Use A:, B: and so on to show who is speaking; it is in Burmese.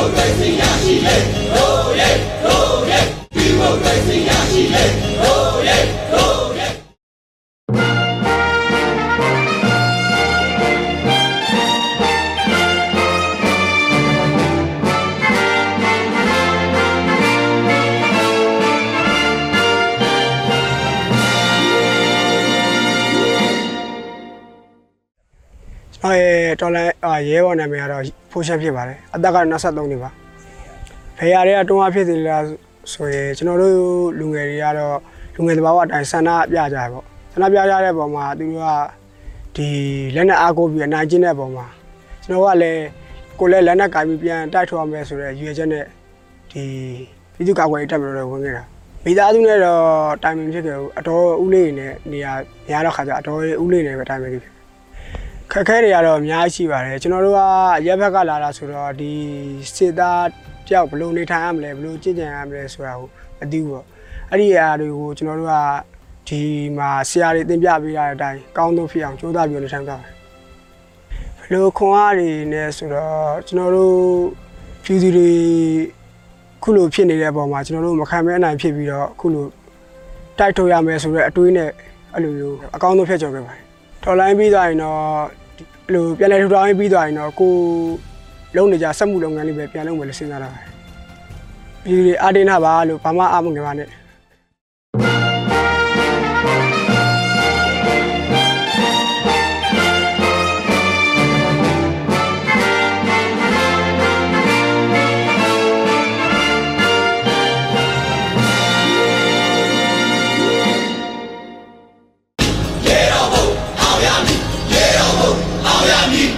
A: ကျွန်တော်ရဲ့ တော်လိုင်းအာရဲဘော်နာမည်ကတော့ဖိုးရှမ်းဖြစ်ပါတယ်အသက်ကတော့23နှစ်ပါဖေရတွေကတွန်းအားဖြစ်သေးလားဆိုရင်ကျွန်တော်တို့လူငယ်တွေကတော့လူငယ်တဘာဝအတိုင်းဆန္ဒပြကြရပေါ့ဆန္ဒပြကြတဲ့ပုံမှာသူတို့ကဒီလက်နဲ့အားကိုးပြီးအနိုင်ကျင့်တဲ့ပုံမှာကျွန်တော်ကလည်းကိုယ်လည်းလက်နဲ့ကင်ပြီးပြန်တိုက်ထွားမယ်ဆိုတဲ့ရည်ရွယ်ချက်နဲ့ဒီပြည်သူ့ကာကွယ်ရေးတပ်မတော်တွေဝင်ခဲ့တာမိသားစုနဲ့တော့တိုင်ပင်ဖြစ်ခဲ့ဘူးအတော်ဦးလေးနဲ့နေရာများတော့ခါကျအတော်ဦးလေးနဲ့ပဲတိုင်ပင်ဖြစ် ခက်ခဲတွေကတော့အများကြီးရှိပါတယ်ကျွန်တော်တို့ကရက်ဘက်ကလာတာဆိုတော့ဒီစစ်သားတယောက်ဘယ်လိုနေထိုင်ရမလဲဘယ်လိုကြင်ကြံရမလဲဆိုတာကိုမသိဘူးပေါ့အဲ့ဒီအရာတွေကိုကျွန်တော်တို့ကဒီမှာဆရာတွေသင်ပြပေးရတဲ့အတိုင်းကောင်းဆုံးဖြစ်အောင်ကြိုးစားပြီးနေထိုင်ကြပါတယ်ဘယ်လိုခွန်အားတွေနဲ့ဆိုတော့ကျွန်တော်တို့ဖြူစီတွေခုလိုဖြစ်နေတဲ့အပေါ်မှာကျွန်တော်တို့မခံမဲအနိုင်ဖြစ်ပြီးတော့ခုလိုတိုက်ထုတ်ရမယ်ဆိုတဲ့အတွေးနဲ့အဲ့လိုမျိုးအကောင်းဆုံးဖြစ်ကြော်ခဲ့ပါတယ် တော်လိုင်းပြီးသွားရင်တော့အဲ့လိုပြန်လဲထူထောင်ရေးပြီးသွားရင်တော့ကိုလုံးနေကြစက်မှုလုပ်ငန်းလေးပဲပြန်လုပ်မယ်လို့စဉ်းစားတာပဲပြည်သူတွေအာတင်းတာပါလို့ဘာမှအားမငယ်ပါနဲ့ အောင်အောင်ရမည်